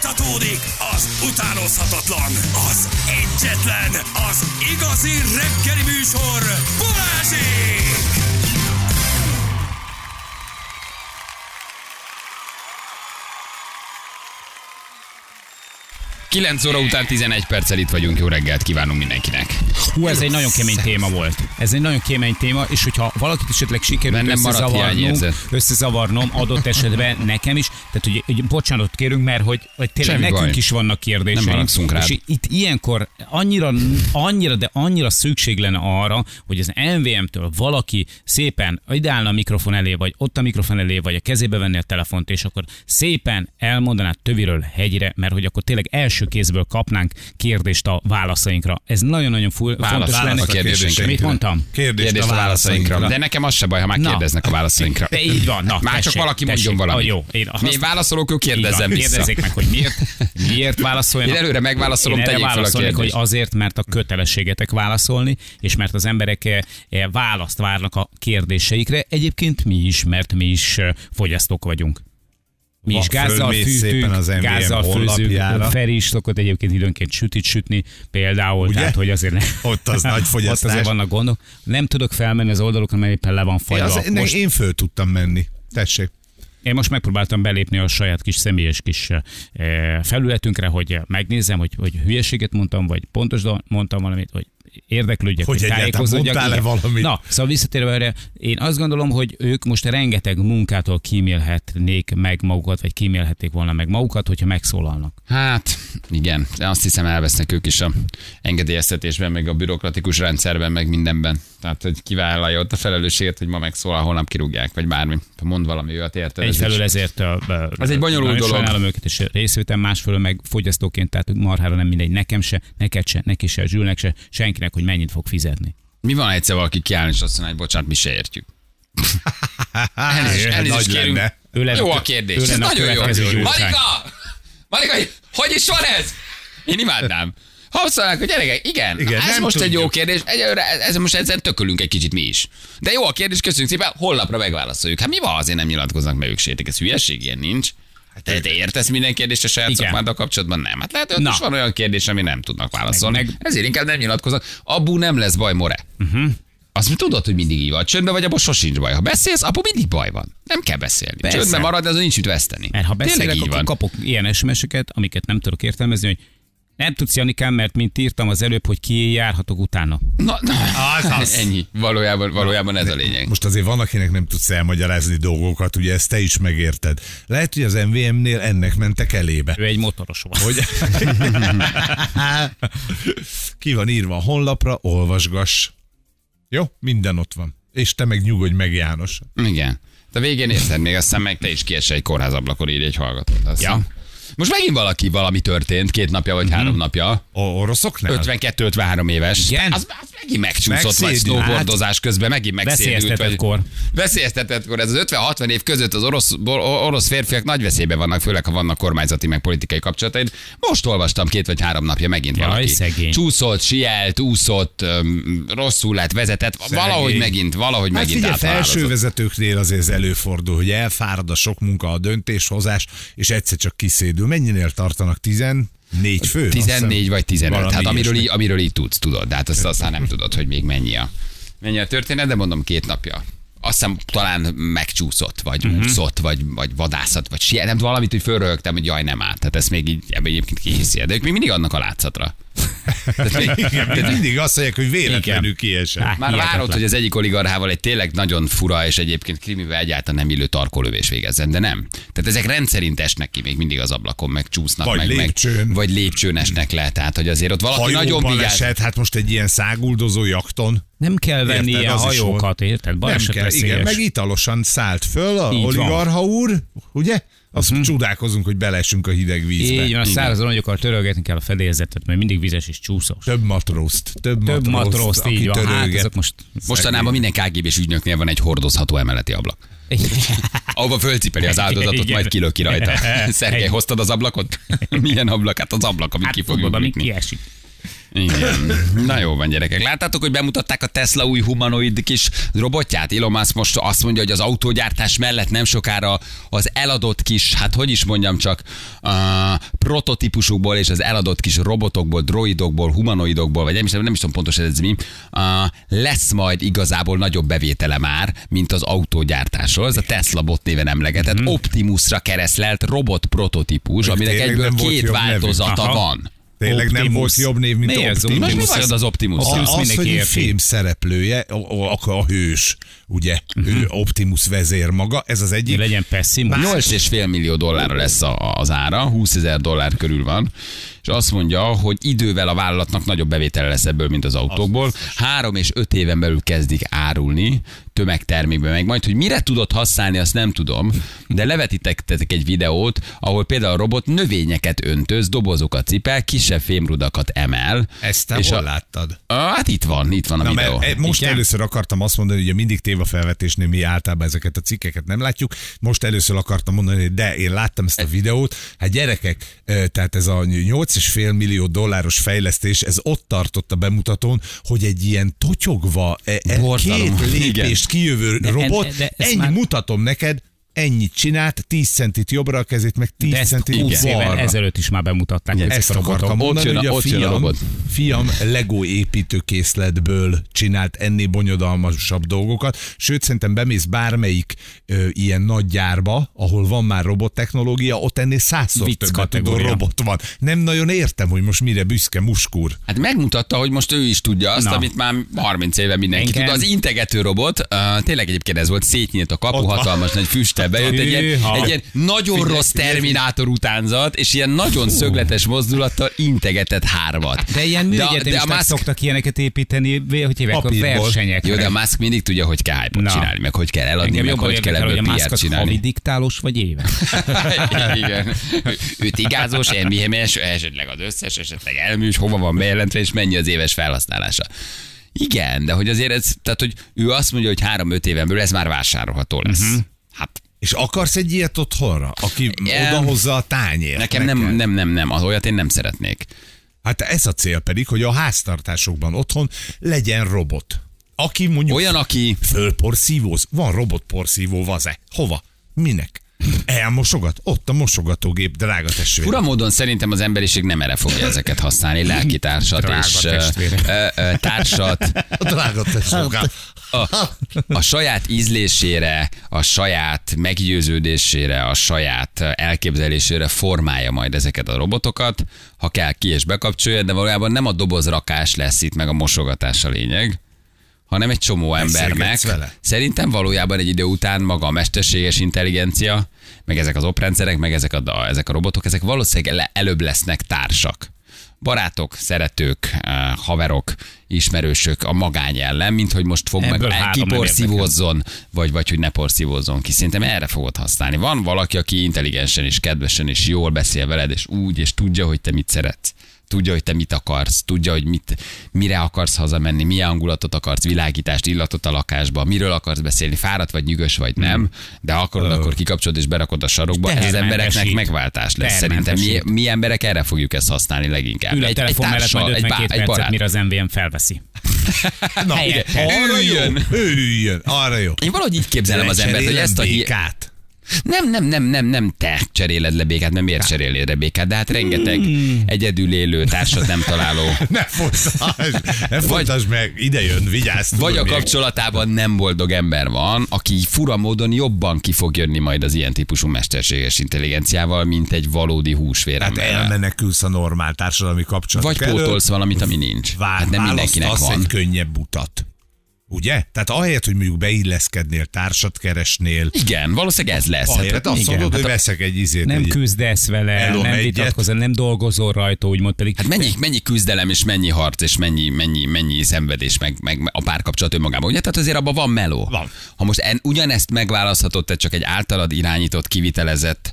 Fújtatódik az utánozhatatlan, az egyetlen, az igazi reggeli műsor, Balázsék! 9 óra után 11 perccel itt vagyunk. Jó reggelt kívánunk mindenkinek. Hú, ez egy nagyon kemény téma volt. Ez egy nagyon kemény téma, és hogyha valakit esetleg sikerült maradt összezavarnom, összezavarnom adott esetben nekem is, tehát hogy, hogy bocsánatot kérünk, mert hogy, hogy tényleg Semmi nekünk baj. is vannak kérdéseink. Nem haragszunk rád. és itt ilyenkor annyira, annyira, de annyira szükség lenne arra, hogy az MVM-től valaki szépen ideálna a mikrofon elé, vagy ott a mikrofon elé, vagy a kezébe venni a telefont, és akkor szépen elmondaná töviről hegyre, mert hogy akkor tényleg első kézből kapnánk kérdést a válaszainkra. Ez nagyon-nagyon fu- fontos Válasz lenne. a kérdéseinkre. Mit mondtam? Kérdést, Kérdést a válaszainkra. De nekem az se baj, ha már Na. kérdeznek a válaszainkra. De így van. Na, Már csak valaki tessék. mondjon valamit. Ah, jó, én azt- Mi válaszolók, ők Így kérdezzem vissza. Kérdezzék meg, hogy miért, miért válaszoljanak. Én előre megválaszolom, Én erre tegyék fel a válaszolnék, hogy kérdést. azért, mert a kötelességetek válaszolni, és mert az emberek eh, eh, választ várnak a kérdéseikre. Egyébként mi is, mert mi is eh, fogyasztók vagyunk. Mi is gázzal fűtünk, az MVM gázzal főzünk. Feri is szokott egyébként időnként sütit sütni, például, Ugye? tehát hogy azért ne, Ott az nagy ott fogyasztás. azért vannak gondok. Nem tudok felmenni az oldalokon, mert éppen le van Én, fagyva. az, Most- én föl tudtam menni. Tessék. én most megpróbáltam belépni a saját kis személyes kis eh, felületünkre, hogy megnézzem, hogy, hogy hülyeséget mondtam, vagy pontos mondtam valamit, hogy érdeklődjek, Hogy hogy, tájékozódjak. Igen. valamit? Na, szóval visszatérve erre, én azt gondolom, hogy ők most rengeteg munkától kímélhetnék meg magukat, vagy kímélhették volna meg magukat, hogyha megszólalnak. Hát, igen, de azt hiszem elvesznek ők is a engedélyeztetésben, meg a bürokratikus rendszerben, meg mindenben. Tehát, hogy kivállalja ott a felelősséget, hogy ma megszólal, holnap kirúgják, vagy bármi. Ha mond valami olyat, érted? Ez Egyfelől is- ezért ö, ö, Ez egy bonyolult dolog. Sajnálom őket és részvétem, másfelől meg fogyasztóként, tehát marhára nem mindegy nekem se, neked se, neki se, Zsülnek se, senkinek, hogy mennyit fog fizetni. Mi van egyszer valaki kiáll, és azt mondja, hogy bocsánat, mi se értjük. Elnézést, elnézést kérünk. lenne. Ő lenne Jó a a kérdés. ő Ez lenne a nagyon jó. Marika! Marika, hogy is van ez? Én imádnám. Ha azt mondják, hogy gyerekek, igen, Igen, ez most egy jó tudjuk. kérdés, egyelőre ez most ezen tökölünk egy kicsit mi is. De jó a kérdés, köszönjük szépen, holnapra megválaszoljuk. Hát mi van, azért nem nyilatkoznak meg ők sétek, ez hülyeség, ilyen nincs. Te, te értesz minden kérdést a saját Igen. szakmáddal kapcsolatban? Nem. Hát lehet, hogy is van olyan kérdés, ami nem tudnak válaszolni. Meg- meg- Ezért inkább nem nyilatkoznak. Abú nem lesz baj, more. Uh-huh. Azt mi tudod, hogy mindig így van. Csöndben vagy, abban sosincs baj. Ha beszélsz, abban mindig baj van. Nem kell beszélni. Persze. Csöndben maradni, azon nincs mit veszteni. Mert ha Tényleg beszélek, így akkor van. kapok ilyen SMS-eket, amiket nem tudok értelmezni, hogy nem tudsz, Janikám, mert mint írtam az előbb, hogy ki járhatok utána. Na, na. Az az. Ennyi. Valójában, valójában ez a lényeg. Most azért van, akinek nem tudsz elmagyarázni dolgokat, ugye ezt te is megérted. Lehet, hogy az MVM-nél ennek mentek elébe. Ő egy motoros volt. Hogy... Ki van írva a honlapra, olvasgass. Jó, minden ott van. És te meg nyugodj meg, János. Igen. De végén érted még, aztán meg te is kiesel egy kórházablakon, így egy hallgató. Aztán. Ja. Most megint valaki, valami történt, két napja vagy három napja. A oroszoknál? 52-53 éves. Igen? Az, az megint megcsúszott, vagy Megszédült. snowboardozás közben megint megszédült. vagy- Veszélyeztetettkor. Veszélyeztetettkor. Ez az 50-60 év között az orosz, orosz férfiak nagy veszélyben vannak, főleg ha vannak kormányzati meg politikai kapcsolataid. Most olvastam két vagy három napja megint Jaj, valaki. szegény. Csúszott, sielt, úszott, öm, rosszul lett, vezetett. Valahogy megint, valahogy Hát megint figyelj, áthalálozott. felső vezetőknél azért ez előfordul, hogy elfárad a sok munka, a döntéshozás, és egyszer csak kiszédül. Mennyinél tartanak? 14 fő? Azt 14 hiszem. vagy 15. Valami Hát amiről így, amiről így tudsz, tudod. De hát azt aztán nem tudod, hogy még mennyi a, mennyi a történet, de mondom két napja. Azt hiszem talán megcsúszott, vagy Mhm. uh-huh. úszott, vagy, vagy vadászat, vagy siet, nem valamit, hogy fölröhögtem, hogy jaj, nem állt. Tehát ezt még így, ebben egyébként kihiszi. De ők még mindig adnak a látszatra. Tehát még, Igen, mindig azt mondják, hogy véletlenül kiesett. Már hihetetlen. várod, hogy az egyik oligarchával egy tényleg nagyon fura és egyébként krimivel egyáltalán nem illő tarkolövés végezzen, de nem. Tehát ezek rendszerint esnek ki még mindig az ablakon, meg csúsznak, Vagy meg, lépcsőn. meg vagy lépcsőn esnek le. Tehát, hogy azért ott valaki Hajóban nagyon vigyáz. esett, hát most egy ilyen száguldozó jakton. Nem kell venni Érted, ilyen hajókat, érted? Nem Baleset kell, igen, meg italosan szállt föl a Így van. oligarha úr, ugye? Azt uh-huh. csodálkozunk, hogy belesünk a hideg vízbe. Így van, a szárazon nagyokkal törölgetni kell a fedélzetet, mert mindig vizes és csúszós. Több matrózt, több, Több matrózt, matrózt, aki így van. Hát törölget. azok most... Mostanában minden KGB-s ügynöknél van egy hordozható emeleti ablak. Ahova fölcipeli az áldozatot, Igen. majd kilöki rajta. Szergej, hoztad az ablakot? Milyen ablak? Hát az ablak, amit Hát ki fogjuk nyitni. kiesik. Igen. Na jó van, gyerekek. Láttátok, hogy bemutatták a Tesla új humanoid kis robotját? Elon Musk most azt mondja, hogy az autógyártás mellett nem sokára az eladott kis, hát hogy is mondjam csak, uh, prototípusokból és az eladott kis robotokból, droidokból, humanoidokból, vagy nem is, nem is tudom pontosan ez mi, uh, lesz majd igazából nagyobb bevétele már, mint az autógyártásról. Ez a Tesla bot néven emlegetett Optimusra keresztelt robot prototípus, aminek egyből két változata van. Tényleg nem Optimus. volt jobb név, mint Miért? Optimus. Most Most mi van az Optimus? Optimus. Az, mindenki hogy egy érti. film szereplője, a, a, a hős, ugye, ő Optimus vezér maga, ez az egyik. legyen Pessimus. 8,5 millió dollárra lesz a, az ára, 20 ezer dollár körül van, és azt mondja, hogy idővel a vállalatnak nagyobb bevétele lesz ebből, mint az autókból. Három és öt éven belül kezdik árulni tömegtermékbe meg. Majd, hogy mire tudod használni, azt nem tudom, de levetítettek egy videót, ahol például a robot növényeket öntöz, dobozokat cipel, kisebb fémrudakat emel. Ezt te és hol a, láttad? Ah, hát itt van, itt van a Na, videó. mert e- most Igen? először akartam azt mondani, hogy mindig tévafelvetésnél mi általában ezeket a cikkeket nem látjuk. Most először akartam mondani, hogy de én láttam ezt a videót. Hát gyerekek, ö, tehát ez a 8,5 millió dolláros fejlesztés, ez ott tartott a bemutatón, hogy egy ilyen totyogva, e- e- két Igen. lépést kijövő De- robot, de- de ez ennyi már- mutatom neked, ennyit csinált, 10 centit jobbra a kezét, meg 10 De ezt centit 20 évvel balra. ezelőtt is már bemutatták Igen, Ezt robotok. akartam Ott mondani, jön hogy a ott jön a fiam, robot. fiam Lego építőkészletből csinált ennél bonyodalmasabb dolgokat, sőt szerintem bemész bármelyik ö, ilyen nagy gyárba, ahol van már robottechnológia, ott ennél százszor Vicc kategória. robot van. Nem nagyon értem, hogy most mire büszke muskúr. Hát megmutatta, hogy most ő is tudja azt, Na. amit már 30 éve mindenki Engem- tud. Az integető robot, uh, tényleg egyébként ez volt, szétnyílt a kapu, Ott van. hatalmas nagy bejött, egy ilyen, egy ilyen nagyon rossz terminátor utánzat, és ilyen nagyon szögletes mozdulattal integetett hármat. De ilyen műegyetemisták Musk- szoktak ilyeneket építeni, hogy hívják a versenyekre. Jó, de a Musk mindig tudja, hogy kell hype csinálni, meg hogy kell eladni, Engem meg hogy kell ebből PR az havi csinálni. diktálós vagy éve. Igen. Őt igázos, MMS, esetleg az összes, esetleg elműs, hova van bejelentve, és mennyi az éves felhasználása. Igen, de hogy azért ez, tehát hogy ő azt mondja, hogy három-öt éven belül ez már vásárolható lesz. Uh-huh. És akarsz egy ilyet otthonra, aki Em, odahozza a tányért? nekem nem, neked? nem, nem, nem, az olyat én nem szeretnék. Hát ez a cél pedig, hogy a háztartásokban otthon legyen robot. Aki mondjuk Olyan, aki fölporszívóz. Van robotporszívó vaze. Hova? Minek? Elmosogat? Ott a mosogatógép, drága testvérem. Fura módon szerintem az emberiség nem erre fogja ezeket használni, lelkitársat Drága és ö, ö, társat, A drága testvérem. a, a saját ízlésére, a saját meggyőződésére, a saját elképzelésére formálja majd ezeket a robotokat, ha kell ki és bekapcsolja, de valójában nem a dobozrakás lesz itt meg a mosogatás a lényeg, hanem egy csomó embernek. Vele? Szerintem valójában egy idő után maga a mesterséges intelligencia, meg ezek az oprendszerek, meg ezek a, ezek a robotok, ezek valószínűleg le- előbb lesznek társak. Barátok, szeretők, eh, haverok, ismerősök a magány ellen, mint hogy most fog meg Ebből nem kiporszívózzon, vagy, vagy hogy ne porszívózzon ki. Szerintem erre fogod használni. Van valaki, aki intelligensen és kedvesen és jól beszél veled, és úgy, és tudja, hogy te mit szeretsz. Tudja, hogy te mit akarsz, tudja, hogy mit, mire akarsz hazamenni, milyen hangulatot akarsz, világítást, illatot a lakásba, miről akarsz beszélni, fáradt vagy nyűgös vagy nem, de akarod, akkor kikapcsolod és berakod a sarokba. Ez az embereknek megváltás lesz. Szerintem mi, mi emberek erre fogjuk ezt használni leginkább. Ül a telefon mellett majd 52 egy percet, barát. mire az MVM felveszi. Na, Helyette. arra Ő jó, üljön, arra jó. Én valahogy így képzelem az embert, hogy ezt a hi-. Nem, nem, nem, nem, nem te cseréled le békát, nem miért cserélnéd le békát, de hát rengeteg Hmm. egyedül élő, társat nem találó, Ne folytasd, ne folytasd meg, ide jön, vigyázz. vagy a kapcsolatában nem boldog ember van, aki fura módon jobban ki fog jönni majd az ilyen típusú mesterséges intelligenciával, mint egy valódi Hát húsvérember. elmenekülsz a normál társadalmi kapcsolatok Vagy pótolsz valamit, ami nincs. Vár, Hát nem mindenkinek van. egy könnyebb utat. Ugye? Tehát ahelyett, hogy mondjuk beilleszkednél, társat keresnél, Igen, valószínűleg ez lesz. ahelyett Hát, azt igen, mondod, hát hogy a- veszek egy izét. Nem egy... küzdesz vele, nem egyet. vitatkozol, nem dolgozol rajta, úgymond pedig. Hát mennyi, mennyi küzdelem és mennyi harc és mennyi, mennyi, mennyi szenvedés meg, meg a párkapcsolat önmagában. Ugye? Tehát azért abban van meló. Van. Ha most en, ugyanezt megválaszthatod te csak egy általad irányított, kivitelezett,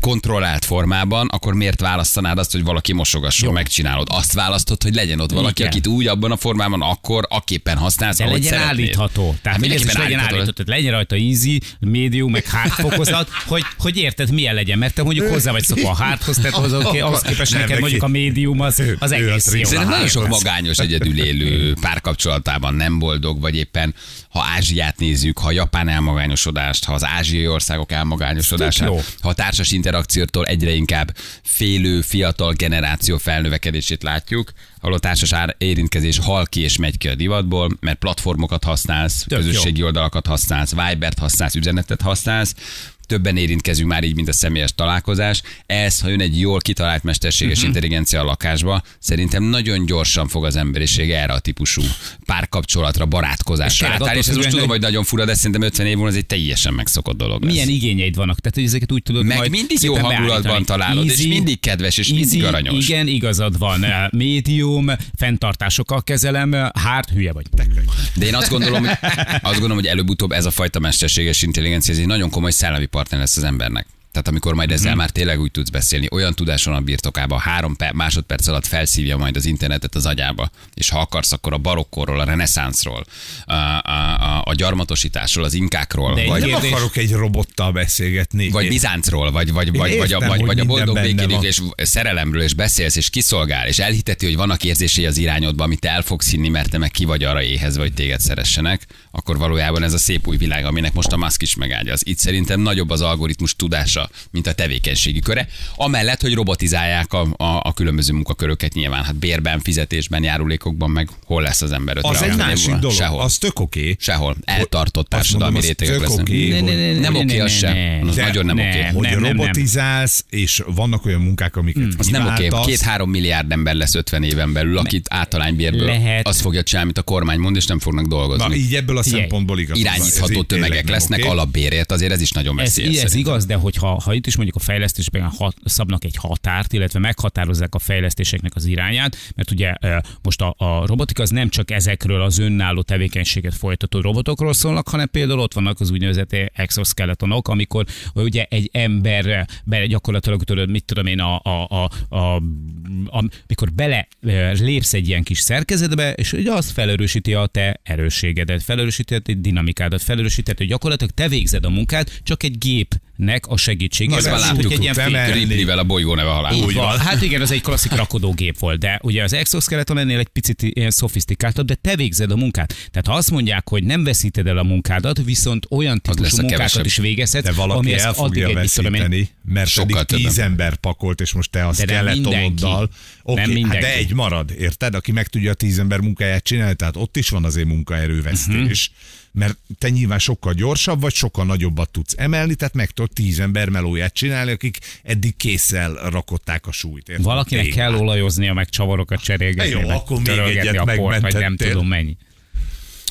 kontrollált formában, akkor miért választanád azt, hogy valaki mosogasson, megcsinálod? Azt választod, hogy legyen ott valaki, Igen. akit úgy abban a formában akkor, aképpen használsz, De ahogy legyen legyen szeretné. állítható. Tehát, Hát mindenképpen legyen állítható. állítható. Tehát legyen rajta easy, medium, meg hard fokozat, hogy, hogy érted, milyen legyen. Mert te mondjuk hozzá vagy szokva a hardhoz, tehát ahhoz, ahhoz képest neked mondjuk a médium az, az egész jó. Szerintem nagyon sok magányos egyedül élő párkapcsolatában nem boldog, vagy éppen ha Ázsiát nézzük, ha japán elmagányosodást, ha az ázsiai országok elmagányosodását, ha a társas interakciótól egyre inkább félő, fiatal generáció felnövekedését látjuk, ahol a társas ár- érintkezés hal ki és megy ki a divatból, mert platformokat használsz, Tök közösségi oldalakat használsz, Vibert használsz, üzenetet használsz, többen érintkezünk már így, mint a személyes találkozás. Ez, ha jön egy jól kitalált mesterséges uh-huh. intelligencia a lakásba, szerintem nagyon gyorsan fog az emberiség erre a típusú párkapcsolatra, barátkozásra átállni. És ez most tudom, hogy nagyon fura, de szerintem 50 év múlva ez egy teljesen megszokott dolog lesz. Milyen igényeid vannak? Tehát, hogy ezeket úgy tudod Meg majd mindig jó hangulatban találod, és mindig kedves, és mindig aranyos. Igen, igazad van. Eh, Médium, fenntartásokkal kezelem, hard, hülye vagy. De én azt gondolom, hogy, azt gondolom, hogy előbb-utóbb ez a fajta mesterséges intelligencia ez egy nagyon komoly szellemi partner lesz az embernek. Tehát amikor majd ezzel már tényleg úgy tudsz beszélni, olyan tudáson a birtokában, három pe- másodperc alatt felszívja majd az internetet az agyába, és ha akarsz, akkor a barokkorról, a reneszánszról, a, a, a, a gyarmatosításról, az inkákról, De vagy, Nem Kérdés- akarok egy robottal beszélgetni. vagy Én- Bizáncról, vagy, vagy, vagy, vagy, a, értem, vagy, vagy a boldog békélés és szerelemről, és beszélsz, és kiszolgál, és elhiteti, hogy vannak érzései az irányodban, amit el fogsz hinni, mert te meg ki vagy arra éhez, vagy téged szeressenek, akkor valójában ez a szép új világ, aminek most a Musk is megágyaz. Itt szerintem nagyobb az algoritmus tudása, mint a tevékenységi köre. Amellett, hogy robotizálják a, a, a különböző munkaköröket nyilván, hát bérben, fizetésben, járulékokban, meg hol lesz az ember? Az 50 egy másik dolog, Sehol. az tök oké. Sehol. Eltartott társadalmi az rétegek tök lesznek. ne, Nem ne, oké az sem. Az nagyon nem nem, oké. hogy robotizálsz, és vannak olyan munkák, amiket Az nem oké. Két-három milliárd ember lesz 50 éven belül, akit általánybérből Lehet. azt fogja csinálni, amit a kormány mond, és nem fognak dolgozni. Na, így ebből a szempontból igaz. Irányítható tömegek lesznek alapbérért, azért ez is nagyon Ez, veszélyes. ez szerintem. igaz, de hogyha ha itt is mondjuk a fejlesztésben hat, szabnak egy határt, illetve meghatározzák a fejlesztéseknek az irányát, mert ugye most a, a robotika az nem csak ezekről az önálló tevékenységet folytató robotokról szólnak, hanem például ott vannak az úgynevezett exoskeletonok, amikor ugye egy ember be, gyakorlatilag tudod, mit tudom én, a, a, a, a, a, mikor bele lépsz egy ilyen kis szerkezetbe, és ugye azt felerősíti a te erősségedet, felerősíti a dinamikádat, felerősíti, hogy gyakorlatilag te végzed a munkát, csak egy gépnek a segítségével. Ezt láttuk, egy ilyen tudtam fék- el- Ripley-vel a bolygó neve halál. Úgy van. Hát igen, az egy klasszik rakodógép volt, de ugye az exoskeleton ennél egy picit ilyen szofisztikáltabb, de te végzed a munkát. Tehát ha azt mondják, hogy nem veszíted el a munkádat, viszont olyan típusú munkákat kevesebb. is végezhetsz, De valaki amihez el fogja addig egy, veszíteni, mert Sokkal pedig tíz ember pakolt, és most te a skeletonoddal. Nem hát de egy marad, érted? Aki meg tudja a tíz ember munkáját csinálni, tehát ott is van azért munkaerővesztés. Uh-huh. Mert te nyilván sokkal gyorsabb vagy, sokkal nagyobbat tudsz emelni, tehát meg tudod tíz ember melóját csinálni, akik eddig késszel rakották a súlyt. Érted? Valakinek kell olajoznia, meg csavarokat cserélgetni, Jó, meg akkor még egyet a port, vagy nem tudom mennyi.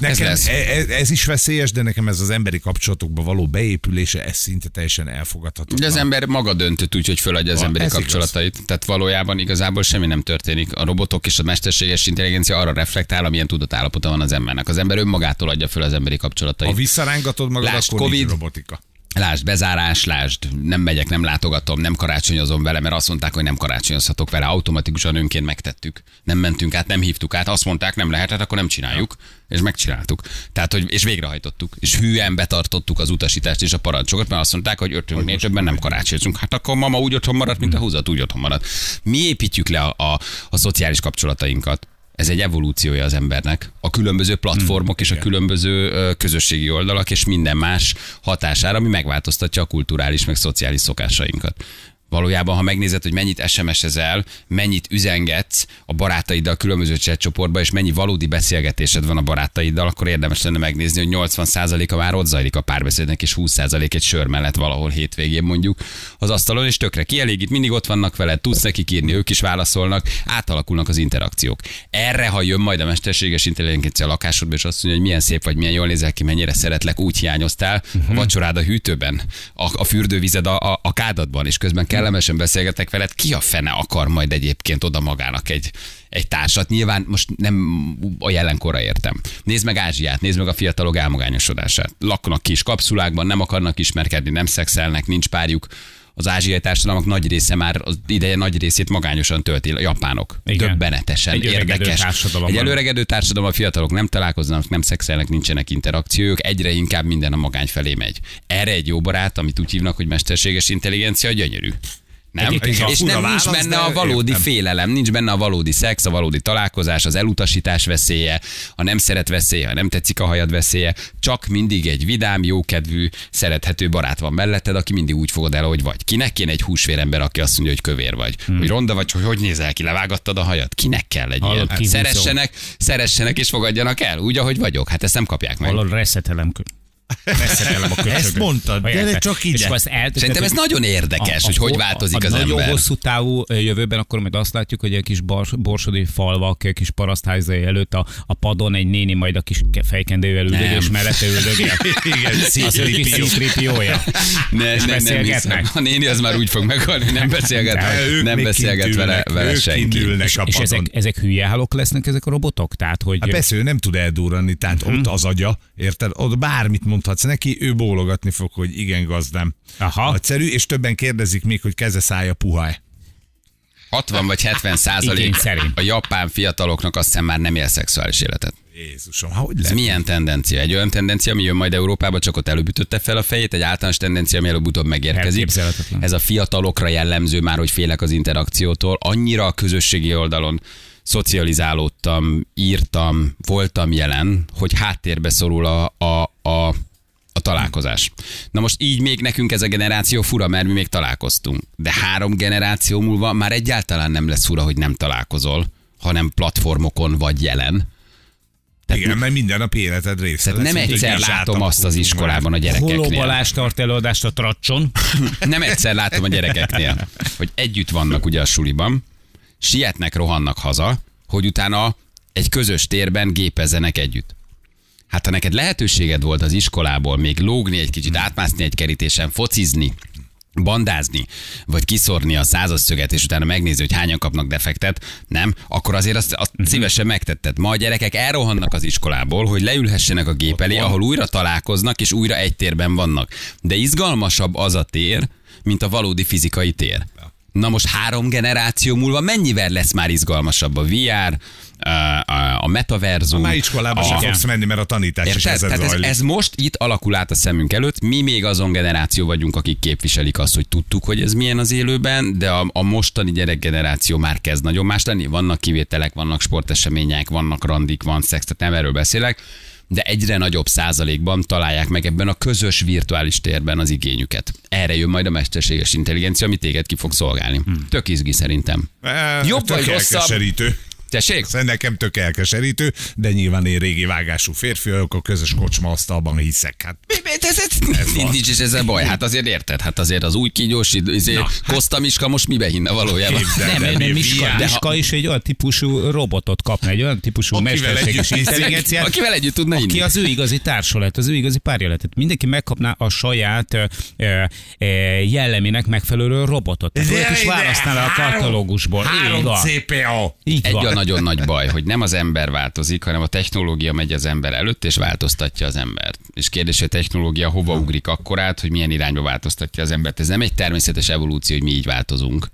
Nekem Ez ez, lesz. ez, is veszélyes, de nekem ez az emberi kapcsolatokba való beépülése, ez szinte teljesen elfogadható. De az ember maga döntött úgy, hogy föladja az Va- emberi ez igaz. kapcsolatait. Tehát valójában igazából semmi nem történik. A robotok és a mesterséges intelligencia arra reflektál, amilyen tudatállapota van az embernek. Az ember önmagától adja föl az emberi kapcsolatait. Ha visszarángatod magad, Lásd, akkor Covid. robotika. Lásd, bezárás, lásd, nem megyek, nem látogatom, nem karácsonyozom vele, mert azt mondták, hogy nem karácsonyozhatok vele, automatikusan önként megtettük. Nem mentünk át, nem hívtuk át, azt mondták, nem lehetett, akkor nem csináljuk, és megcsináltuk. Tehát, hogy, és végrehajtottuk. És hűen betartottuk az utasítást és a parancsokat, mert azt mondták, hogy ötünknél többen nem karácsonyozunk. Hát akkor mama úgy otthon maradt, mint a húzat, úgy otthon maradt. Mi építjük le a, a, a szociális kapcsolatainkat. Ez egy evolúciója az embernek. A különböző platformok és a különböző közösségi oldalak és minden más hatására, ami megváltoztatja a kulturális meg szociális szokásainkat. Valójában, ha megnézed, hogy mennyit SMS-ezel, mennyit üzengetsz a barátaiddal különböző chatcsoportba, és mennyi valódi beszélgetésed van a barátaiddal, akkor érdemes lenne megnézni, hogy 80%-a már ott zajlik a párbeszédnek, és 20% egy sör mellett valahol hétvégén mondjuk az asztalon, és tökre kielégít, mindig ott vannak veled, tudsz nekik írni, ők is válaszolnak, átalakulnak az interakciók. Erre, ha jön majd a mesterséges intelligencia a lakásodba, és azt mondja, hogy milyen szép vagy, milyen jól nézel ki, mennyire szeretlek, úgy hiányoztál, a vacsorád a hűtőben, a, a fürdővized a, a, a kádatban, és közben kellemesen beszélgetek veled, ki a fene akar majd egyébként oda magának egy, egy társat. Nyilván most nem a jelenkorra értem. Nézd meg Ázsiát, nézd meg a fiatalok elmagányosodását. Laknak kis kapszulákban, nem akarnak ismerkedni, nem szexelnek, nincs párjuk. Az ázsiai társadalmak nagy része már az ideje nagy részét magányosan tölti, a japánok. Igen. Döbbenetesen Egy érdekes. Egy előregedő társadalom, a fiatalok nem találkoznak, nem szexelnek, nincsenek interakciók, egyre inkább minden a magány felé megy. Erre egy jó barát, amit úgy hívnak, hogy mesterséges intelligencia, gyönyörű. Nem? Egyébként És nem nincs válasz, benne a valódi értem. félelem, nincs benne a valódi szex, a valódi találkozás, az elutasítás veszélye, a nem szeret veszélye, a nem tetszik a hajad veszélye, csak mindig egy vidám, jókedvű, szerethető barát van melletted, aki mindig úgy fogod el, hogy vagy. Kinek kéne egy húsvérember, aki azt mondja, hogy kövér vagy, hmm. hogy ronda vagy, hogy hogy nézel ki, levágattad a hajad? Kinek kell egy Hallod, ilyen? Szeressenek, szeressenek és fogadjanak el, úgy, ahogy vagyok. Hát ezt nem kapják meg. Hallod, reszetelem. A. Ezt mondtad, gyere érted? csak ide. És akkor azt el, Szerintem ez nagyon érdekes, hogy hogy ho- változik a, az a nagyon ember. hosszú távú jövőben akkor majd azt látjuk, hogy egy kis bors, borsodi falvak, egy kis parasztházai előtt a, a padon egy néni majd a kis ke- fejkendővel üldög, Nem. és mellette üldögél. Igen, Az ő kis C-3PO. szítripiója. Ne, És ne, nem beszélgetnek? hiszem. A néni az már úgy fog meghalni, hogy nem beszélget, De nem beszélget vele, vele ők senki. a És padon. ezek, ezek hülye hálók lesznek ezek a robotok? Tehát, hogy... Hát persze, ő nem tud eldurrani, tehát Mhm. ott az agya, érted? Ott bármit mondhatsz neki, ő bólogatni fog, hogy igen, gazdám. Aha. Nagyszerű, és többen kérdezik még, hogy keze szája puha 60 vagy 70 Igény százalék szerint. a japán fiataloknak azt hiszem már nem él szexuális életet. Jézusom, hogy Ez lehet? milyen tendencia? Egy olyan tendencia, ami jön majd Európába, csak ott előbb ütötte fel a fejét, egy általános tendencia, ami előbb-utóbb megérkezik. Ez a fiatalokra jellemző már, hogy félek az interakciótól. Annyira a közösségi oldalon szocializálódtam, írtam, voltam jelen, hogy háttérbe szorul a, a, a találkozás. Na most így még nekünk ez a generáció fura, mert mi még találkoztunk. De három generáció múlva már egyáltalán nem lesz fura, hogy nem találkozol, hanem platformokon vagy jelen. Igen, mert minden nap életed része. Tehát lesz, nem egyszer látom azt az iskolában a Holó gyerekeknél. Balázs tart előadást a tracson. Nem egyszer látom a gyerekeknél, hogy együtt vannak ugye a suliban, sietnek, rohannak haza, hogy utána egy közös térben gépezzenek együtt. Hát ha neked lehetőséged volt az iskolából még lógni egy kicsit, átmászni egy kerítésen, focizni, bandázni, vagy kiszorni a százas szöget, és utána megnézni, hogy hányan kapnak defektet, nem, akkor azért azt, azt szívesen megtetted. Ma a gyerekek elrohannak az iskolából, hogy leülhessenek a gép elé, ahol újra találkoznak, és újra egy térben vannak. De izgalmasabb az a tér, mint a valódi fizikai tér. Na most három generáció múlva mennyivel lesz már izgalmasabb a VR, a, metaverzum, Már iskolába sem fogsz menni, mert a tanítás is ezen Tehát ez, ez most itt alakul át a szemünk előtt. Mi még azon generáció vagyunk, akik képviselik azt, hogy tudtuk, hogy ez milyen az élőben, de a, a mostani gyerekgeneráció már kezd nagyon más lenni. Vannak kivételek, vannak sportesemények, vannak randik, van szex, tehát nem erről beszélek de egyre nagyobb százalékban találják meg ebben a közös virtuális térben az igényüket. Erre jön majd a mesterséges intelligencia, ami téged ki fog szolgálni. Hmm. Tök izgi szerintem. Eh, Jobb vagy rosszabb? Tessék? Ez nekem tök elkeserítő, de nyilván én régi vágású férfi vagyok, a közös kocsma asztalban hiszek. Hát Ez, ez, ez nincs is ezzel baj. Hát azért érted, hát azért az új kígyós, izé, Na, Koszta Miska most mibe hinne valójában? Képzeld Nem, nem, mi Miska. De ha- Miska is egy olyan típusú robotot kapna, egy olyan típusú mesterséges intelligenciát, Akivel együtt tudna inni. ki az ő igazi társa lett, az ő igazi párja lett. Tehát mindenki megkapná a saját ö, ö, jellemének megfelelő robotot. Tehát olyat is választál a katalógusból. Így Három van. CPA. Így van. Nagyon nagy baj, hogy nem az ember változik, hanem a technológia megy az ember előtt, és változtatja az embert. És kérdés, hogy a technológia hova ugrik akkorát, hogy milyen irányba változtatja az embert. Ez nem egy természetes evolúció, hogy mi így változunk.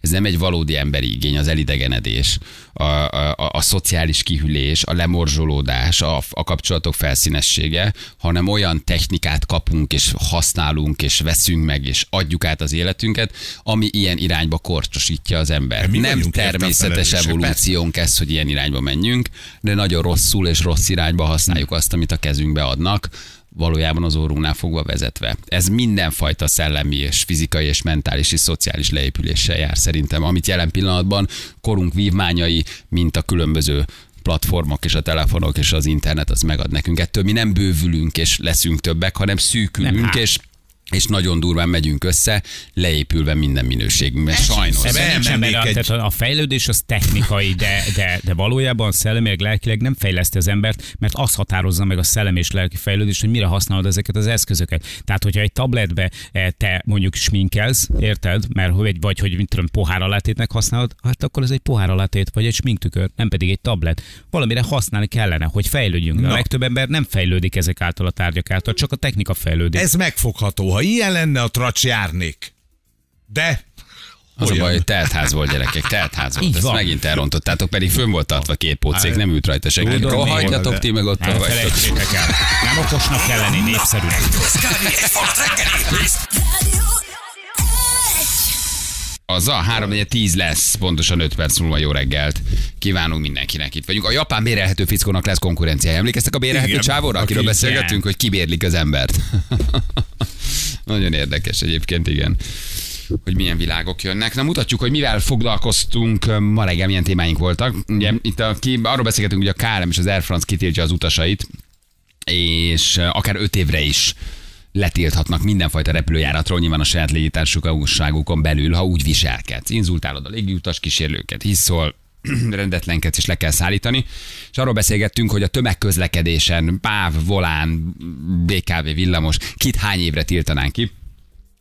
Ez nem egy valódi emberi igény, az elidegenedés, a, a, a, a szociális kihűlés, a lemorzsolódás, a, a kapcsolatok felszínessége, hanem olyan technikát kapunk, és használunk, és veszünk meg, és adjuk át az életünket, ami ilyen irányba korcsosítja az ember. Mi Nem természetes evolúciónk ez, hogy ilyen irányba menjünk, de nagyon rosszul és rossz irányba használjuk azt, amit a kezünkbe adnak, valójában az órunknál fogva vezetve. Ez mindenfajta szellemi és fizikai és mentális és szociális leépüléssel jár szerintem, amit jelen pillanatban korunk vívmányai, mint a különböző platformok és a telefonok és az internet az megad nekünk. Ettől mi nem bővülünk és leszünk többek, hanem szűkülünk Nem, hát. és és nagyon durván megyünk össze, leépülve minden minőségünkben. Sajnos. Ebben Nem, nem, még egy- tehát a fejlődés az technikai, de, de, de valójában szellemileg, lelkileg nem fejleszti az embert, mert az határozza meg a szellemi és lelki fejlődést, hogy mire használod ezeket az eszközöket. Tehát, hogyha egy tabletbe eh, te mondjuk sminkelsz, érted? Mert hogy vagy hogy mint tudom, pohár alátétnek használod, hát akkor ez egy pohár alátét, vagy egy sminktükör, nem pedig egy tablet. Valamire használni kellene, hogy fejlődjünk. De a Na. legtöbb ember nem fejlődik ezek által a tárgyak által, csak a technika fejlődik. Ez megfogható. Ha ilyen lenne, a tracs járnék. De Az a Olyan. baj, hogy teltház volt gyerekek, teltház volt. Így Ezt van. megint elrontottátok, pedig fönn volt tartva két pócék, nem ült rajta senki. De- ti meg ott Nem felejtsétek el. Nem okosnak kell lenni, népszerűnek. Egy reggeli, Az a 3 10 lesz, pontosan 5 perc múlva jó reggelt. Kívánunk mindenkinek itt vagyunk. A japán bérelhető fickónak lesz konkurenciája. Emlékeztek a bérelhető Igen, csávóra, akiről aki- beszélgettünk, hogy kibérlik az embert? Nagyon érdekes egyébként, igen hogy milyen világok jönnek. Na mutatjuk, hogy mivel foglalkoztunk ma reggel, milyen témáink voltak. Ugye itt a, ki, arról beszélgetünk, hogy a KLM és az Air France kitiltja az utasait, és akár öt évre is letilthatnak mindenfajta repülőjáratról, nyilván a saját légitársaságukon belül, ha úgy viselkedsz. Inzultálod a légiutas kísérlőket, hiszol, rendetlenkedsz és le kell szállítani. És arról beszélgettünk, hogy a tömegközlekedésen, PÁV, Volán, BKV, villamos, kit hány évre tiltanánk ki.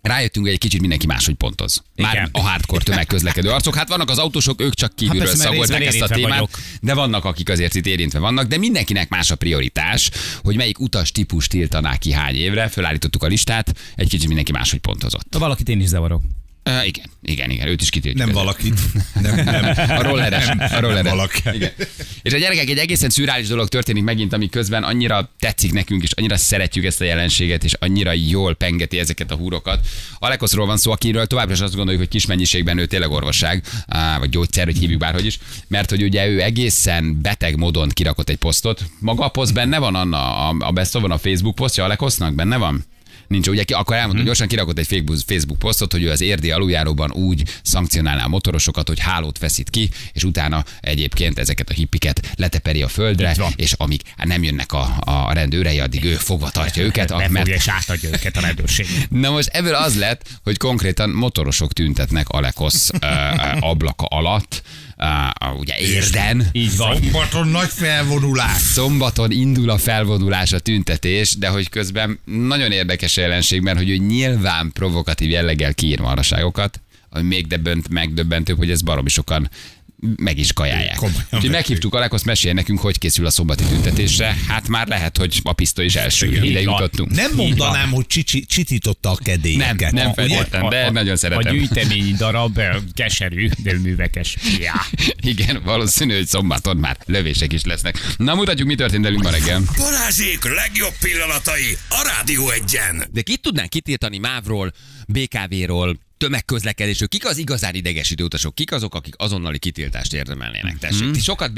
Rájöttünk, hogy egy kicsit mindenki máshogy pontoz. Már Igen. a hardcore tömegközlekedő arcok. Hát vannak az autósok, ők csak kívülről persze, mert szagolták ezt a témát, vagyok. de vannak, akik azért itt érintve vannak, de mindenkinek más a prioritás, hogy melyik utas típus tiltaná ki hány évre. Fölállítottuk a listát, egy kicsit mindenki máshogy pontozott. Valakit én is zavarok. Uh, igen, igen, igen, őt is kitiltjuk. nem valakit. Nem, nem. A rolleres. Nem, a nem rolleres. valaki. Igen. És a gyerekek egy egészen szürális dolog történik megint, ami közben annyira tetszik nekünk, és annyira szeretjük ezt a jelenséget, és annyira jól pengeti ezeket a húrokat. Alekoszról van szó, akiről továbbra is azt gondoljuk, hogy kis mennyiségben ő tényleg orvosság, á, vagy gyógyszer, hogy hívjuk bárhogy is, mert hogy ugye ő egészen beteg módon kirakott egy posztot. Maga a poszt benne van, Anna, a, a van a Facebook posztja Alekosznak, benne van? Nincs, ugye akkor elmondom, gyorsan kirakott egy Facebook- posztot, hogy ő az érdi aluljáróban úgy szankcionálná a motorosokat, hogy hálót feszít ki, és utána egyébként ezeket a hippiket leteperi a földre, és amíg nem jönnek a, a rendőrei, addig ő fogva tartja őket. Befogja mert és átadja őket a rendőrség. Na most ebből az lett, hogy konkrétan motorosok tüntetnek Alekosz ö, ö, ablaka alatt, ö, ugye érden. Így van. Szombaton nagy felvonulás. Szombaton indul a felvonulás, a tüntetés, de hogy közben nagyon érdekes jelenség, mert hogy ő nyilván provokatív jelleggel kiír marhaságokat, ami még döbbent, megdöbbentőbb, hogy ez baromi sokan meg is kajálják. Komolyan Úgyhogy meghívtuk Alekoszt, mesélj nekünk, hogy készül a szombati tüntetésre. Hát már lehet, hogy a pisztoly is első. Igen. Ide jutottunk. Nem mondanám, hogy csicsi, csitította a nem, kedélyeket. nem Ugye? feltétlenül, de nagyon A szeretem. gyűjtemény darab keserű, de művekes. Ja. Igen, valószínű, hogy szombaton már lövések is lesznek. Na, mutatjuk, mi történt velünk ma reggel. Balázsék legjobb pillanatai a Rádió egyen. De kit tudnánk kitiltani MÁV-ról, BKV-ról, tömegközlekedésről? Kik az igazán idegesítő utasok? Kik azok, akik azonnali kitiltást érdemelnének? Tessék, ti sokat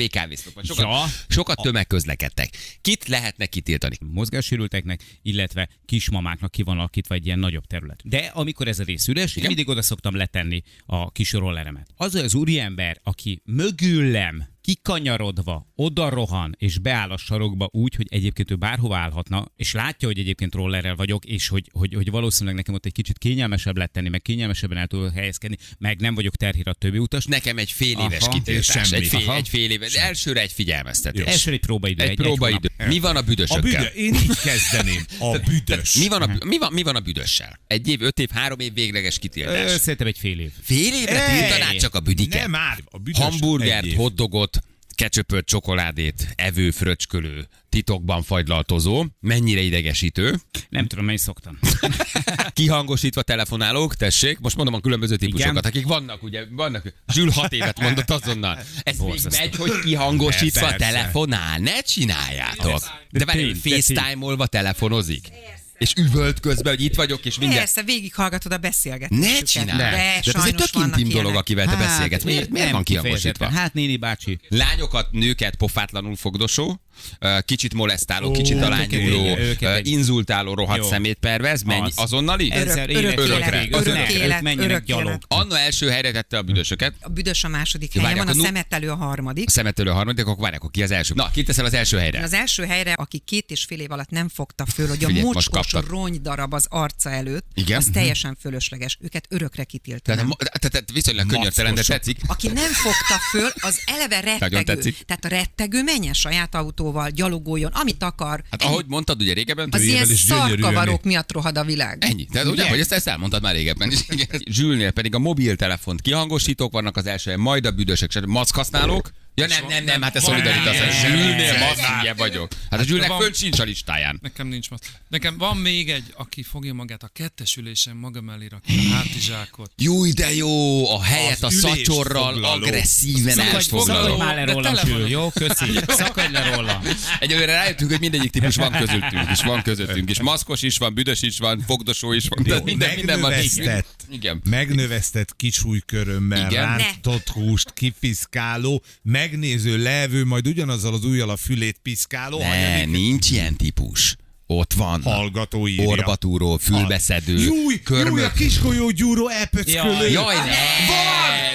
vagy sokat, Ja. sokat tömegközlekedtek. Kit lehetne kitiltani? mozgássérülteknek, illetve kismamáknak ki van alakítva egy ilyen nagyobb terület. De amikor ez a rész üres, én mindig oda szoktam letenni a kis rolleremet. Az az úriember, aki mögülem kikanyarodva, oda rohan, és beáll a sarokba úgy, hogy egyébként ő bárhova állhatna, és látja, hogy egyébként rollerrel vagyok, és hogy, hogy, hogy valószínűleg nekem ott egy kicsit kényelmesebb lett tenni, meg kényelmesebben el tudok helyezkedni, meg nem vagyok terhír a többi utas. Nekem egy fél éves Aha, kitiltás. Egy fél, Aha. egy fél éves. Elsőre egy figyelmeztetés. Első egy próbaidő. Egy próbaidő. Mi van a A büdösökkel? büdö, én így kezdeném. A büdös. Mi van, a, mi, van, mi van a büdössel? Egy év, öt év, három év végleges Ö, kitiltás. Szerintem egy fél év. Fél évre Ej, tiltanád csak a büdiket? Nem már, a büdös egy Hamburgert, év. hotdogot, kecsöpölt csokoládét, evő, fröcskölő, titokban fagylaltozó, mennyire idegesítő, Nem tudom, mely szoktam. kihangosítva telefonálók, tessék, most mondom a különböző típusokat, Igen. akik vannak, ugye, vannak, Zsül hat évet mondott azonnal. Ez még megy, hogy kihangosítva Persze. telefonál, ne csináljátok. De várj. FaceTime-olva telefonozik. És üvölt közben, hogy itt vagyok, és mindjárt. Persze, végighallgatod a beszélgetést. Ne csinálj! De, De, ez egy tök intim dolog, akivel te beszélgetsz. Miért, miért van kifejezetten. Hát néni bácsi. Lányokat, nőket pofátlanul fogdosó, kicsit molesztáló, Ó, kicsit alányuló, inzultáló, rohadt Jó. szemét pervez, menj Az. azonnali? Ezer Örök- örökre. élet, Örök élet. menjenek örök gyalog. élet. Anna első helyre tette a büdösöket, A büdös a második helyen van, a szemetelő a harmadik. a szemetölő a harmadik, akkor várják, akkor ki az első. Na, kit teszel az első helyre? Az első helyre, aki két és fél év alatt nem fogta föl, hogy a mocskos kaptad. rongydarab az arca előtt, Igen. az teljesen fölösleges. Őket örökre kitiltanám. Tehát, tehát, tehát viszonylag könyörtelen, de tetszik. Aki nem fogta föl, az eleve rettegő. Tehát a rettegő menjen saját autóval, gyalogoljon, amit akar. Hát Ennyi. ahogy mondtad, ugye régebben, az ilyen szarkavarok miatt rohad a világ. Ennyi. Tehát ugye, hogy ezt, ezt elmondtad már régebben is. Zsülnél pedig a mobiltelefont kihangosítók vannak az első majd a büdösök, stb. Ja nem, nem, nem, hát ez szolidaritás. Zsülnél nem, masszíje vagyok. Hát a Zsülnek fönt sincs a listáján. Nekem nincs most. Nekem van még egy, aki fogja magát a kettes ülésen maga mellé rakni a hátizsákot. Jó, de jó, a helyet a ülésfoglaló. agresszíven elfoglaló. szakadj Már le rólam, tele Sül, van. jó? Köszi. Szakadj le róla. Egyelőre rájöttünk, hogy mindegyik típus van közöttünk, és van közöttünk, és maszkos is van, büdös is van, fogdosó is van, minden, minden van. megnövesztett. Igen. Megnövesztett kicsújkörömmel, Igen. rántott húst, kifiszkáló, megnéző, levő, majd ugyanazzal az ujjal a fülét piszkáló, Ne, hanyadik nincs ilyen típus. Ott van. hallgató írja. Orbatúró, fülbeszedő, Júj, júj, a körmök. kiskolyó gyúró elpöckölő. Jaj, ne! Van!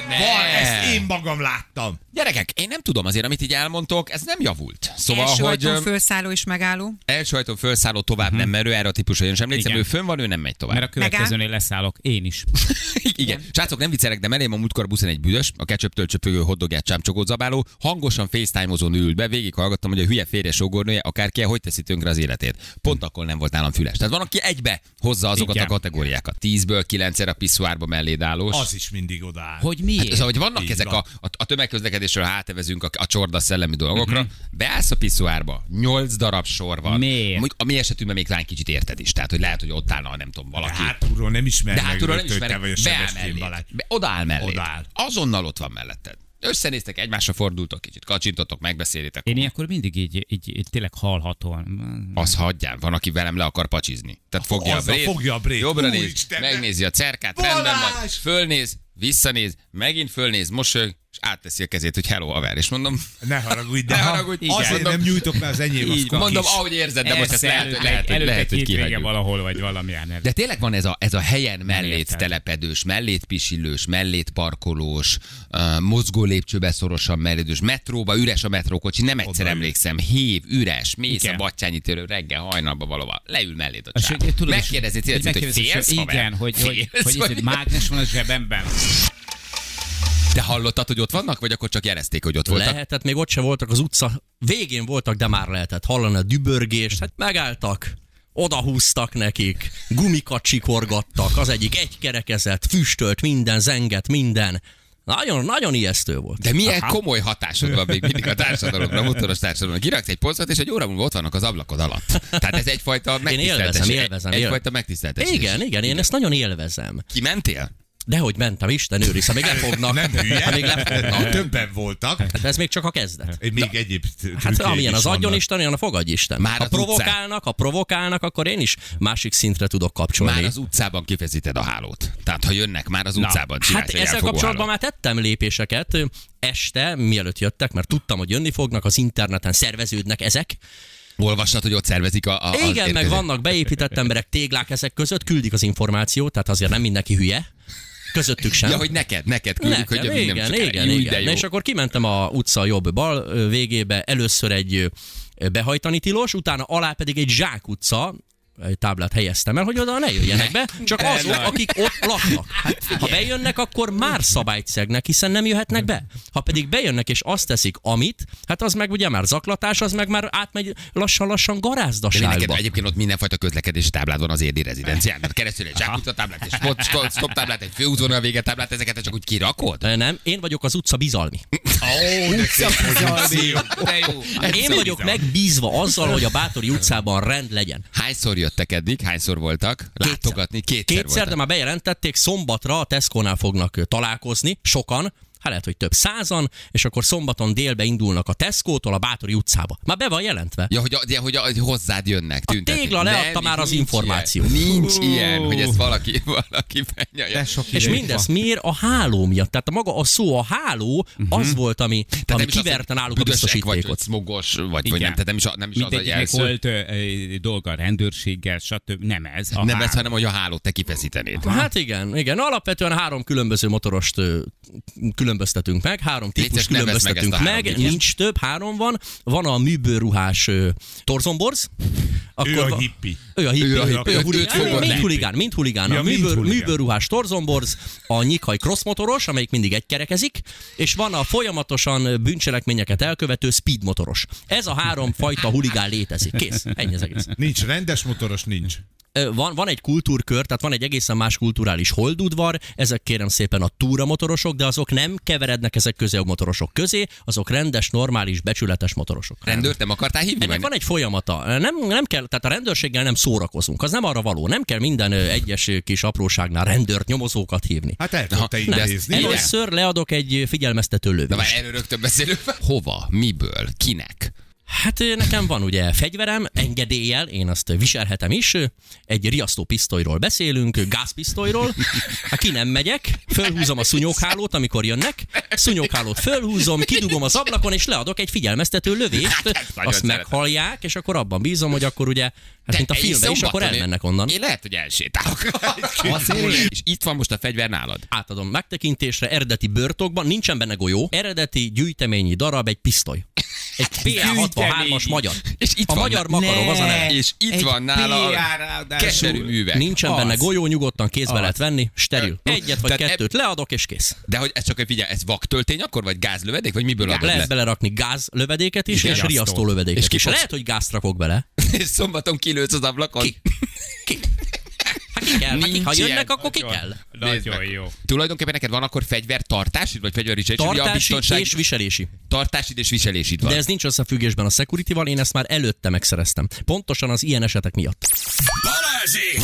ne. Van, ezt én magam láttam. Gyerekek, én nem tudom azért, amit így elmondtok, ez nem javult. Szóval, Első hogy ö, fölszálló és megálló. első ajtón felszálló tovább nem merő, erre a típusra én sem emlékszem, Igen. ő fönn van, ő nem megy tovább. Mert a következőnél leszállok. Én is. Igen. Srácok, nem viccelek, de mellém a múltkor a buszon egy büdös, a ketchup csöpögő hoddogját csámcsokót zabáló, hangosan FaceTime-ozón ült be, végig hallgattam, hogy a hülye férje sógornője, akárki, hogy teszi tönkre az életét. Pont akkor nem volt nálam füles. Tehát van, aki egybe hozza azokat Igen. a kategóriákat. Tízből kilencszer a piszuárba melléd állós. Az is mindig odáll. Hogy miért? Szóval, hogy vannak Így ezek a, a, a tömegközlekedésről hátevezünk a, a csorda szellemi dolgokra, beállsz a piszuárba, nyolc darab sor van. Miért? Mondjuk A mi esetünkben még talán kicsit érted is, tehát hogy lehet, hogy ott állna, nem tudom, De valaki. hátulról nem ismer De hátulról nem a beáll mellé. Be, odaáll mellé. Odaáll. Azonnal ott van melletted. Összenéztek, egymásra fordultok kicsit, kacsintotok, megbeszélitek. Én ilyenkor mindig így, így, így tényleg hallhatóan. Az hagyján, van, aki velem le akar pacsizni. Tehát fogja a Azzal brét, fogja a brét. jobbra néz, Úristen, megnézi a cerkát, Balázs! rendben van, fölnéz, visszanéz, megint fölnéz, mosolyog, és átteszi a kezét, hogy hello, haver. És mondom, Ne haragudj, de Ne ha haragudj, igen. azért Mondom- nem nyújtok, mert az enyém az így, mondom, ahogy érzed, de most ezt lehet, hogy lehet, hogy, lehet, hogy kihagyjuk. valahol, vagy valamilyen. De tényleg van ez a, ez a helyen mellét telepedős, mellét pisilős, mellét parkolós, uh, mozgó lépcsőbe szorosan mellédős, metróba üres a metrókocsi, nem egyszer Oda emlékszem, hév, üres, mész Igen. a Battyányi térő reggel hajnalba valahol, leül melléd a csávó. Megkérdezi hogy félsz? Igen, hogy, hogy, hogy, hogy mágnes van a zsebemben. Te hallottad, hogy ott vannak, vagy akkor csak jelezték, hogy ott voltak? Lehetett, még ott se voltak az utca, végén voltak, de már lehetett hallani a dübörgést, hát megálltak, odahúztak nekik, gumikat csikorgattak, az egyik egy kerekezett, füstölt minden, zenget minden. Nagyon, nagyon ijesztő volt. De milyen komoly hatásod van még mindig a társadalomra, a motoros társadalomra. Kiraksz egy polcot, és egy óra múlva ott vannak az ablakod alatt. Tehát ez egyfajta Én megtiszteltetés. élvezem, élvezem. Egyfajta élvezem. megtiszteltetés. Igen, igen, én ezt nagyon élvezem. Kimentél? Dehogy mentem, Isten őriz, még lefognak. Nem hülye? Ha még lefognak. Többen voltak. Hát ez még csak a kezdet. Még egyéb Hát amilyen az adjon. Isten, olyan a fogadj Isten. Már ha provokálnak, ha provokálnak, akkor én is másik szintre tudok kapcsolni. Már az utcában kifeszíted a hálót. Tehát, ha jönnek, már az utcában csinálsz Hát ezzel kapcsolatban hálót. már tettem lépéseket este, mielőtt jöttek, mert tudtam, hogy jönni fognak, az interneten szerveződnek ezek. Olvasnad, hogy ott szervezik a, a Igen, meg vannak beépített emberek, téglák ezek között, küldik az információt, tehát azért nem mindenki hülye. Közöttük sem. Ja, hogy neked, neked küldik, Nekem, hogy igen, nem sokára. igen, Júj, igen. és akkor kimentem a utca jobb-bal végébe, először egy behajtani tilos, utána alá pedig egy zsák utca, egy táblát helyeztem el, hogy oda ne jöjjenek be, csak azok, akik ott laknak. Ha bejönnek, akkor már szabályt szegnek, hiszen nem jöhetnek be. Ha pedig bejönnek és azt teszik, amit, hát az meg ugye már zaklatás, az meg már átmegy lassan-lassan garázdaságba. egyébként ott mindenfajta közlekedési táblád van az érdi rezidencián. Tehát keresztül egy zsákutca táblát, egy stop, stop, stop táblát, egy főútvonal vége táblát, ezeket csak úgy kirakod? Nem, én vagyok az utca bizalmi. Ó, de szép pozíció. De jó. Én vagyok megbízva azzal, hogy a Bátori utcában rend legyen. Hányszor jöttek eddig? Hányszor voltak? Látogatni? Kétszer, Kétszer, voltak. de már bejelentették, szombatra a Tesco-nál fognak találkozni, sokan, hát lehet, hogy több százan, és akkor szombaton délbe indulnak a Tesco-tól a Bátori utcába. Már be van jelentve. Ja, hogy, ja, hogy, hogy hozzád jönnek, A tüntetni. tégla leadta Nem, már az információt. Ilyen. Nincs ilyen, hogy ezt valaki, valaki benyalja. És mindez van. miért a háló miatt? Tehát a maga a szó, a háló, az volt, ami, ami nem is az, kiverte náluk a büdösek vagy, biztosítékot. smogos, vagy, vagy nem, tehát nem is, a- nem is az a volt ö, dolga a rendőrséggel, stb. Nem ez. A Nem hár- ez, hanem hogy a hálót te kifeszítenéd. Hát igen, igen. Alapvetően három különböző motorost ö, különböztetünk meg, három típus meg különböztetünk a meg, három nincs több, három van. Van a műbőruhás ö, torzomborz. Ő a hippi. Ő a hippi, Ő a hippi, ő, a fogod mind huligán, mind huligán. A mind műbőr, huligán. műbőrruhás torzomborz, a nyikai crossmotoros, amelyik mindig egy kerekezik, és van a folyamatosan bűncselekményeket elkövető speed motoros. Ez a három fajta huligán létezik. Kész, ennyi az egész. Nincs rendes motoros, nincs. Van, van egy kultúrkör, tehát van egy egészen más kulturális holdudvar, ezek kérem szépen a túramotorosok, de azok nem keverednek ezek közé a motorosok közé, azok rendes, normális, becsületes motorosok. Rendőrt nem akartál hívni? Ennek van egy folyamata. Nem, nem kell, tehát a rendőrséggel nem szórakozunk. Az nem arra való. Nem kell minden egyes kis apróságnál rendőrt, nyomozókat hívni. Hát el idézni. Először leadok egy figyelmeztető Na lövést. már erről rögtön beszélünk. Hova? Miből? Kinek? Hát nekem van ugye fegyverem, engedéllyel, én azt viselhetem is. Egy riasztó pisztolyról beszélünk, gázpisztolyról. Hát ki nem megyek, fölhúzom a szúnyóghálót, amikor jönnek, szúnyóghálót fölhúzom, kidugom az ablakon, és leadok egy figyelmeztető lövést. nagyon Azt meghallják, és akkor abban bízom, hogy akkor ugye, hát mint a filmben szombaton akkor elmennek onnan. Én lehet, hogy elsétálok. és itt van most a fegyver nálad. Átadom megtekintésre eredeti börtokban, nincsen benne golyó, eredeti gyűjteményi darab, egy pisztoly. Egy PA63-as magyar. És itt a van magyar makarov az a neve. És itt van nála a keserű művek. Nincsen benne Az. golyó, nyugodtan kézbe lehet venni, steril. Ö, Egyet vagy tehát kettőt leadok, és kész. De hogy ez csak egy figyelj, ez vaktöltény akkor, vagy gázlövedék, vagy miből adod Lehet le? belerakni gázlövedéket is, és Riasztó. riasztó lövedéket És és, és lehet, hogy gázt rakok bele. És szombaton kilősz az ablakon? Ki? Ki? Hát ki kell? Hát ki, ha jönnek, ilyen. akkor ki kell? Nagyon jó. Tulajdonképpen neked van akkor fegyvertartásid, vagy a Tartási biztonság, és viselési. tartásid és viselésid van. De ez nincs összefüggésben a security-val, én ezt már előtte megszereztem. Pontosan az ilyen esetek miatt. Balázsék!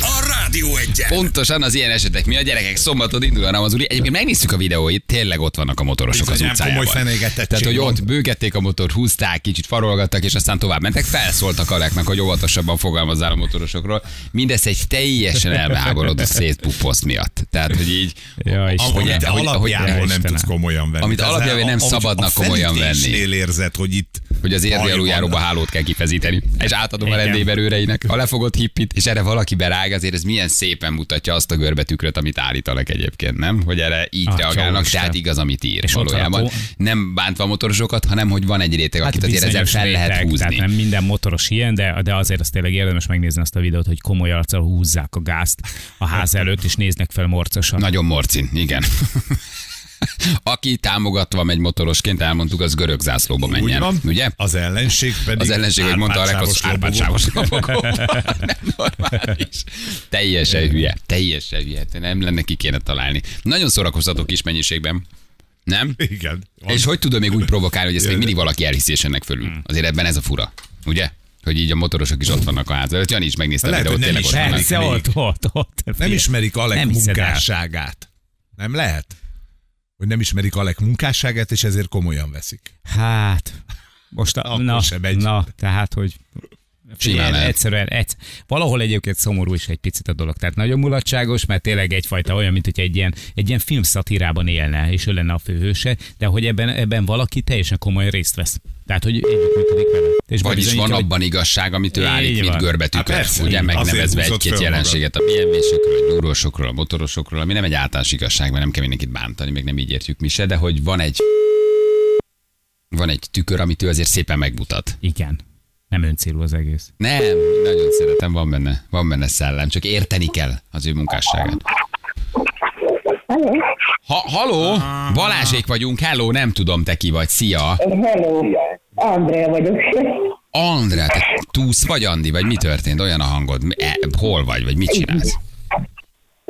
A Rádió egyen! Pontosan az ilyen esetek mi a gyerekek szombaton indul a Ramazuli. Egyébként megnéztük a videóit, tényleg ott vannak a motorosok az Bizony, utcájában. komoly fenégetettség Tehát, hogy ott bőgették a motort, húzták, kicsit farolgattak, és aztán tovább mentek. Felszóltak Aleknak, hogy óvatosabban fogalmazzál a motorosokról. Mindez egy teljesen elháborodott szétpuposzt miatt. Tehát, hogy így, Ja. Ahogy- Amit ahogy- alapjából ahogy- nem tudsz komolyan venni. Amit alapjából nem a- szabadna a komolyan venni. érzed, hogy itt hogy az érdi aluljáróba hálót kell kifezíteni. És átadom a Igen. rendéverőreinek a lefogott hippit, és erre valaki berág, azért ez milyen szépen mutatja azt a görbetükröt, amit állítanak egyébként, nem? Hogy erre így Atya reagálnak, tehát igaz, amit ír És a valójában. Nem bántva a motorosokat, hanem hogy van egy réteg, akit azért ezzel fel lehet réteg, húzni. Tehát nem minden motoros ilyen, de, de azért azt tényleg érdemes megnézni azt a videót, hogy komoly arccal húzzák a gázt a ház előtt, és néznek fel morcosan. Nagyon morcin, igen. Aki támogatva megy motorosként, elmondtuk, az görög zászlóba menjen. van, Ugye? az ellenség pedig Az ellenség, hogy mondta a. Árpád lobogó. Nem normális. Teljesen hülye. Teljesen hülye. Nem lenne ki kéne találni. Nagyon szórakoztató kis mennyiségben. Nem? Igen. Van. És hogy tudom még úgy provokálni, hogy ezt még mindig valaki elhiszi és ennek fölül. Hmm. Azért ebben ez a fura. Ugye? Hogy így a motorosok is ott vannak a ház előtt. Jani is megnézte hogy nem tényleg ott vannak. Ott, ott, ott. Nem ismerik Alek munkásságát. Nem lehet? Hogy nem ismerik Alek munkásságát, és ezért komolyan veszik. Hát, most a, na, se megy. na, tehát, hogy Figyelj, lehet. egyszerűen, egy, valahol egyébként szomorú is egy picit a dolog. Tehát nagyon mulatságos, mert tényleg egyfajta olyan, mint hogy egy ilyen, egy ilyen filmszatírában élne, és ő lenne a főhőse, de hogy ebben, ebben valaki teljesen komolyan részt vesz. Tehát, hogy együttműködik vele. És Vagyis van bebizonyítja, hogy- abban igazság, amit ő állít, mint van. Hát Ugye megnevezve egy-két jelenséget a BMW-sekről, a nyúrósokról, a motorosokról, ami nem egy általános igazság, mert nem kell mindenkit bántani, meg nem így értjük mi se, de hogy van egy van egy tükör, amit ő azért szépen megmutat. Igen. Nem öncélú az egész. Nem, nagyon szeretem, van benne, van benne szellem, csak érteni kell az ő munkásságát. Ha, haló, Balázsék vagyunk, hello, nem tudom te ki vagy, szia. Hello, Andrea vagyok. Andrá, te túsz vagy Andi, vagy mi történt? Olyan a hangod, e, hol vagy, vagy mit csinálsz?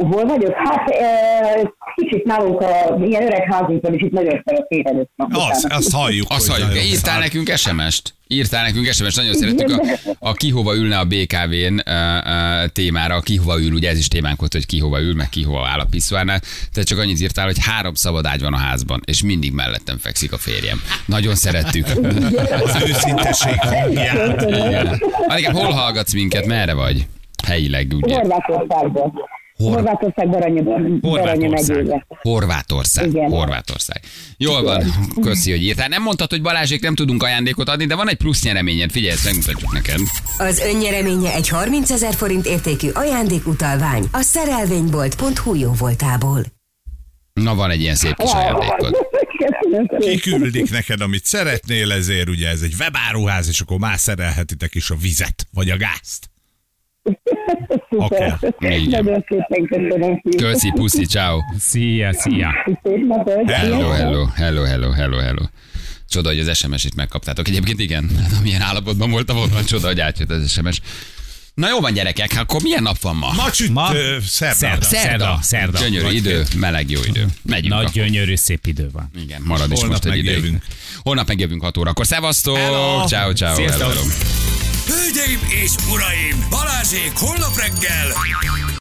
Hol vagyok? Hát e, kicsit nálunk a ilyen öreg házunk van, és itt nagyon szeret éhezőt Az, azt halljuk. Azt halljuk, nagyon írtál szár. nekünk SMS-t? Írtál nekünk SMS-t, nagyon szerettük a, a ki hova ülne a BKV-n uh, uh, témára, a ki hova ül, ugye ez is témánk volt, hogy ki hova ül, meg ki hova áll a piszvárnál. Te csak annyit írtál, hogy három szabad ágy van a házban, és mindig mellettem fekszik a férjem. Nagyon szerettük. Az őszinteség hangját. Igen. Anikám, hol hallgatsz minket, merre vagy? Helyileg, ugye? Horvátországban. Hor- Horvátország Baranya, Baranya Horvátország. Horvátország. Igen. Horvátország. Jól van, köszi, hogy írtál. Nem mondtad, hogy Balázsék nem tudunk ajándékot adni, de van egy plusz nyereményed. Figyelj, ezt megmutatjuk neked. Az önnyereménye egy 30 ezer forint értékű ajándékutalvány a szerelvénybolt.hu jó voltából. Na, van egy ilyen szép kis ajándékod. Kiküldik neked, amit szeretnél, ezért ugye ez egy webáruház, és akkor már szerelhetitek is a vizet, vagy a gázt. Oké. Igen. Nagyon szépen köszönöm. Köszi, puszi, ciao. Szia, szia. Hello, hello, hello, hello, hello, hello. Csoda, hogy az SMS-it megkaptátok. Egyébként igen, hát amilyen állapotban voltam, ott van csoda, hogy átjött az SMS. Na jó van gyerekek, akkor milyen nap van ma? Ma csüt, Ma? ö, szerda. Szerda. Szerda. Szerda. Gyönyörű Nagy idő, meleg jó idő. Megyünk Nagy akkor. gyönyörű szép idő van. Igen, marad is Holnap most egy ideig. Holnap megjövünk 6 órakor. Szevasztok! Ciao, ciao. Sziasztok. hello, hello. Hölgyeim és uraim, Balázsék holnap reggel